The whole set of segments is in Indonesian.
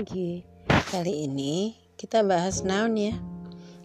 lagi. Kali ini kita bahas noun ya.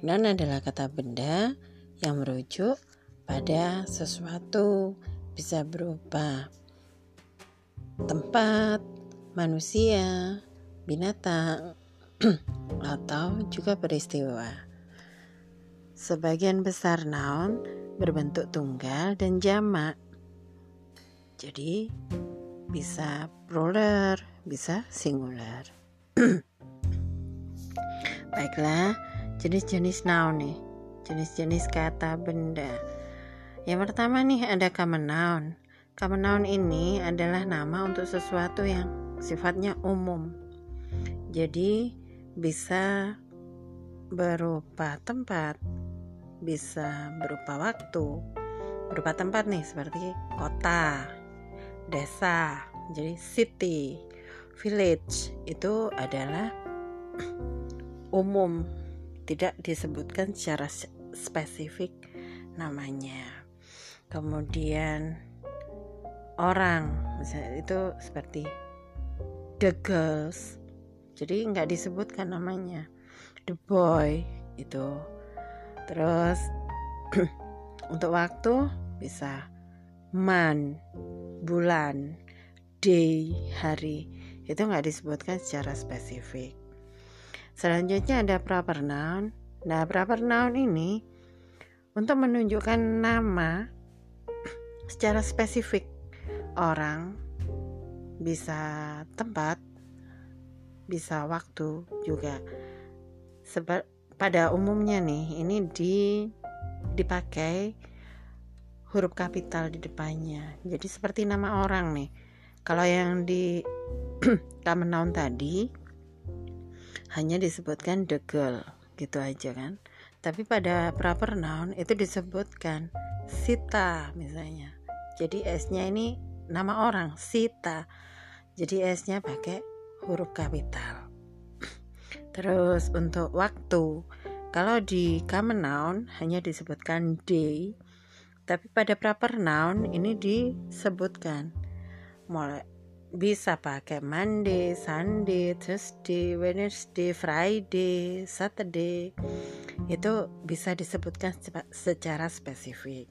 Noun adalah kata benda yang merujuk pada sesuatu bisa berupa tempat, manusia, binatang, atau juga peristiwa. Sebagian besar noun berbentuk tunggal dan jamak. Jadi bisa plural, bisa singular. Baiklah, jenis-jenis noun nih. Jenis-jenis kata benda. Yang pertama nih ada common noun. Common noun ini adalah nama untuk sesuatu yang sifatnya umum. Jadi bisa berupa tempat, bisa berupa waktu, berupa tempat nih seperti kota, desa, jadi city, village itu adalah umum, tidak disebutkan secara spesifik namanya. Kemudian orang, misalnya itu seperti the girls, jadi nggak disebutkan namanya. The boy itu, terus untuk waktu bisa man, bulan, day, hari itu nggak disebutkan secara spesifik. Selanjutnya ada proper noun. Nah, proper noun ini untuk menunjukkan nama secara spesifik orang bisa tempat bisa waktu juga Seba pada umumnya nih ini di dipakai huruf kapital di depannya. Jadi seperti nama orang nih. Kalau yang di common noun tadi hanya disebutkan the girl gitu aja kan. Tapi pada proper noun itu disebutkan Sita misalnya. Jadi S-nya ini nama orang Sita. Jadi S-nya pakai huruf kapital. Terus untuk waktu, kalau di common noun hanya disebutkan day, tapi pada proper noun ini disebutkan mulai bisa pakai Monday, Sunday, Tuesday, Wednesday, Friday, Saturday. Itu bisa disebutkan secara spesifik.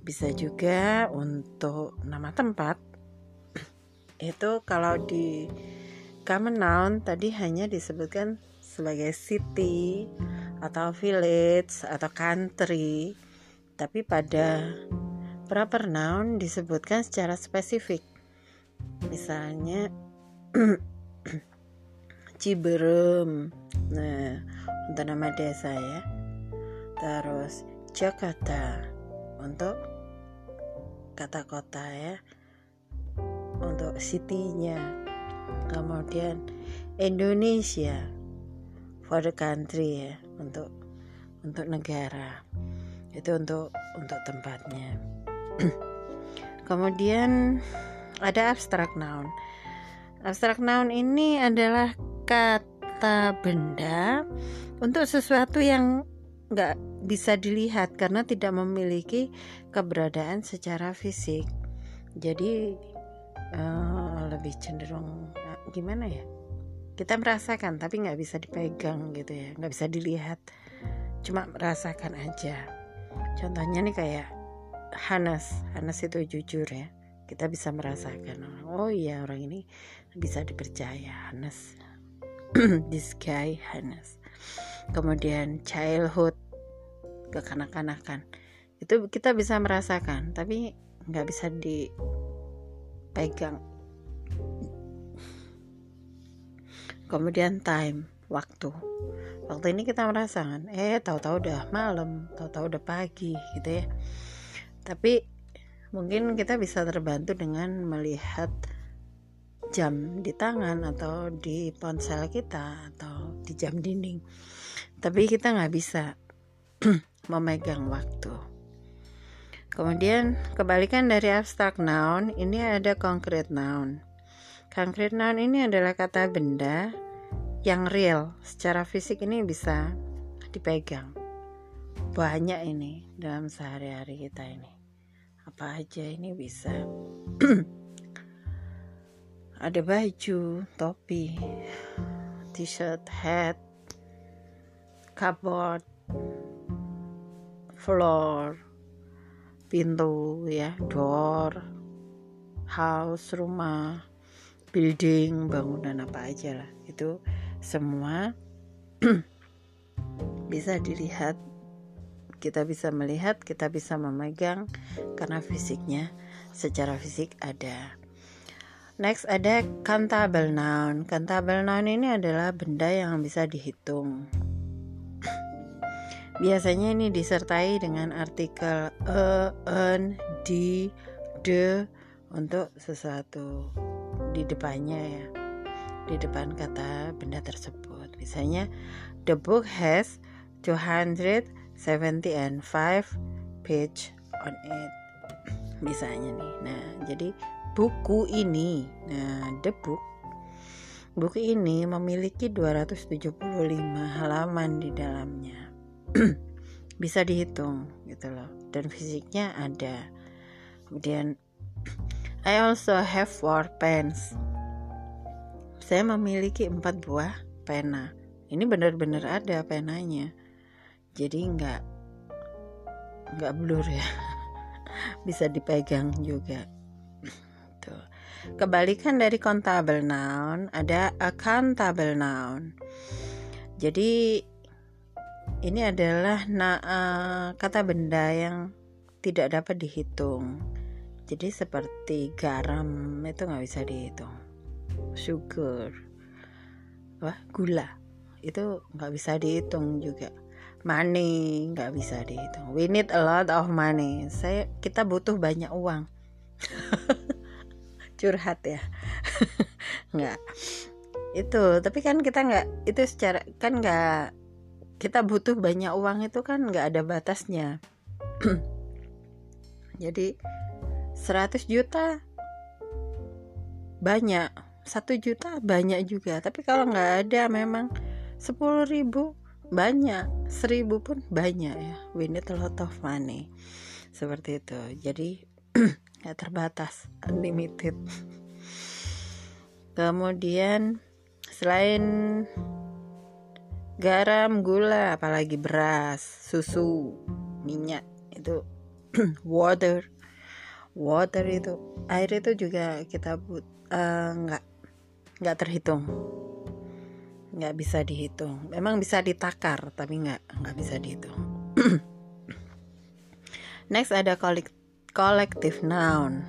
Bisa juga untuk nama tempat. Itu kalau di common noun tadi hanya disebutkan sebagai city atau village atau country tapi pada proper noun disebutkan secara spesifik. Misalnya Ciberem. Nah, untuk nama desa ya. Terus Jakarta untuk kata kota ya. Untuk city-nya. Kemudian Indonesia for the country ya, untuk untuk negara itu untuk untuk tempatnya kemudian ada abstrak noun. Abstrak noun ini adalah kata benda untuk sesuatu yang nggak bisa dilihat karena tidak memiliki keberadaan secara fisik. Jadi uh, lebih cenderung uh, gimana ya? Kita merasakan tapi nggak bisa dipegang gitu ya nggak bisa dilihat. Cuma merasakan aja. Contohnya nih kayak Hanes. Hanes itu jujur ya kita bisa merasakan oh iya orang ini bisa dipercaya Hanes this guy Hanes kemudian childhood kekanak-kanakan. Itu kita bisa merasakan tapi nggak bisa dipegang. Kemudian time waktu. Waktu ini kita merasakan eh tahu-tahu udah malam tahu-tahu udah pagi gitu ya. Tapi mungkin kita bisa terbantu dengan melihat jam di tangan atau di ponsel kita atau di jam dinding. Tapi kita nggak bisa memegang waktu. Kemudian kebalikan dari abstract noun ini ada concrete noun. Concrete noun ini adalah kata benda yang real. Secara fisik ini bisa dipegang. Banyak ini dalam sehari-hari kita ini apa aja ini bisa. Ada baju topi t-shirt hat cupboard floor pintu ya door house rumah building bangunan apa aja lah. Itu semua bisa dilihat kita bisa melihat kita bisa memegang karena fisiknya secara fisik ada. Next ada countable noun. Countable noun ini adalah benda yang bisa dihitung. Biasanya ini disertai dengan artikel e, en, di, de untuk sesuatu di depannya ya. Di depan kata benda tersebut. Misalnya the book has 270 and 5 page on it. Misalnya nih. Nah jadi buku ini nah the book. Buku ini memiliki 275 halaman di dalamnya. Bisa dihitung gitu loh. Dan fisiknya ada. Kemudian I also have four pens. Saya memiliki empat buah pena. Ini benar-benar ada penanya jadi nggak nggak blur ya. Bisa dipegang juga. Tuh. Kebalikan dari countable noun ada accountable noun. Jadi ini adalah na uh, kata benda yang tidak dapat dihitung. Jadi seperti garam itu nggak bisa dihitung. Sugar. Wah gula. Itu nggak bisa dihitung juga money nggak bisa dihitung. We need a lot of money. Saya kita butuh banyak uang. Curhat ya. Nggak. Itu tapi kan kita nggak itu secara kan nggak kita butuh banyak uang itu kan nggak ada batasnya. Jadi 100 juta banyak satu juta banyak juga. Tapi kalau nggak ada memang sepuluh ribu banyak seribu pun banyak ya. We need a lot of money. Seperti itu. Jadi nggak terbatas unlimited. Kemudian selain garam gula apalagi beras susu minyak itu water. Water itu air itu juga kita but uh, nggak nggak terhitung nggak bisa dihitung. Memang bisa ditakar tapi nggak nggak bisa dihitung. Next ada collective noun.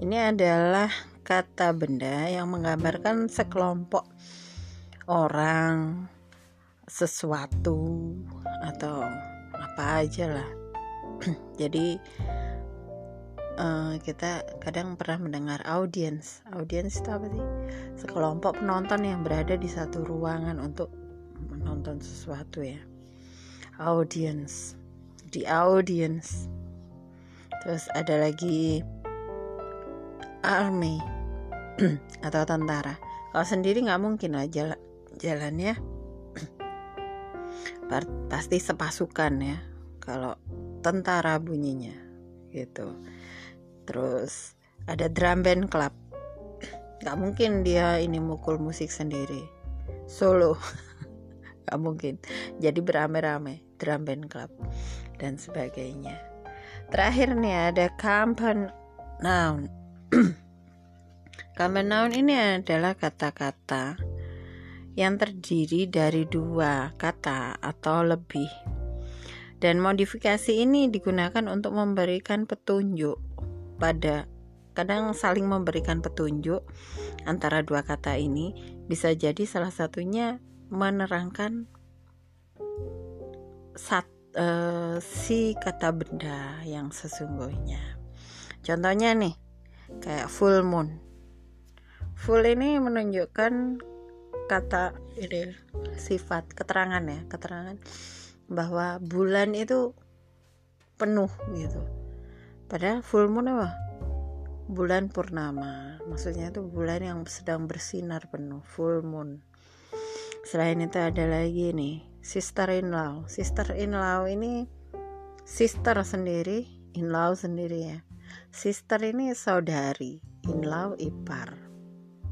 Ini adalah kata benda yang menggambarkan sekelompok orang sesuatu atau apa aja lah. Jadi uh, kita kadang pernah mendengar audiens. Audiens itu apa sih? Sekelompok penonton yang berada di satu ruangan untuk menonton sesuatu ya. Audience di audience terus ada lagi army atau tentara. Kalau sendiri nggak mungkin lah jalan jalannya. Pasti sepasukan ya kalau tentara bunyinya gitu terus ada drum band club. Nggak mungkin dia ini mukul musik sendiri. Solo. Nggak mungkin. Jadi beramai-ramai drum band club dan sebagainya. Terakhir nih ada company noun. Company noun ini adalah kata-kata yang terdiri dari dua kata atau lebih. Dan modifikasi ini digunakan untuk memberikan petunjuk pada kadang saling memberikan petunjuk antara dua kata ini bisa jadi salah satunya menerangkan sat, uh, si kata benda yang sesungguhnya. Contohnya nih, kayak full moon. Full ini menunjukkan kata ini sifat keterangan ya, keterangan bahwa bulan itu penuh gitu Padahal full moon apa? Bulan purnama. Maksudnya itu bulan yang sedang bersinar penuh, full moon. Selain itu ada lagi nih, sister in law. Sister in law ini sister sendiri, in law sendiri ya. Sister ini saudari, in law ipar.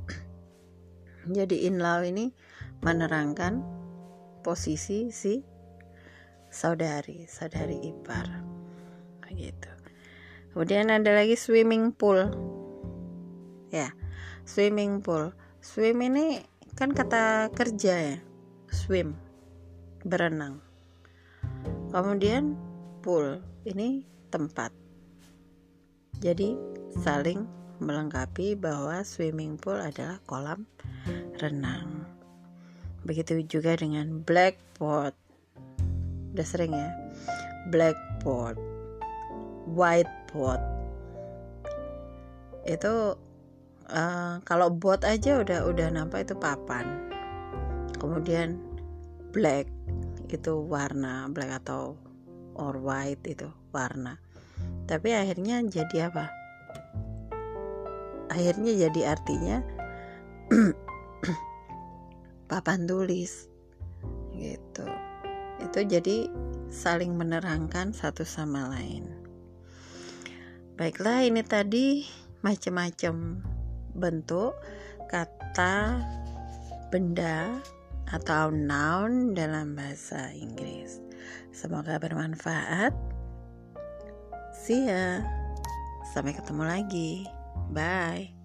Jadi in law ini menerangkan posisi si saudari saudari ipar gitu kemudian ada lagi swimming pool. Ya swimming pool. Swim ini kan kata kerja ya swim berenang. Kemudian pool ini tempat. Jadi saling melengkapi bahwa swimming pool adalah kolam renang. Begitu juga dengan blackboard. Udah sering ya? Blackboard whiteboard itu uh, kalau board aja udah udah nampak itu papan. Kemudian black itu warna black atau or white itu warna. Tapi akhirnya jadi apa? Akhirnya jadi artinya papan tulis gitu. Itu jadi saling menerangkan satu sama lain baiklah ini tadi macam-macam bentuk kata benda atau noun dalam bahasa Inggris. Semoga bermanfaat. See ya. Sampai ketemu lagi. Bye.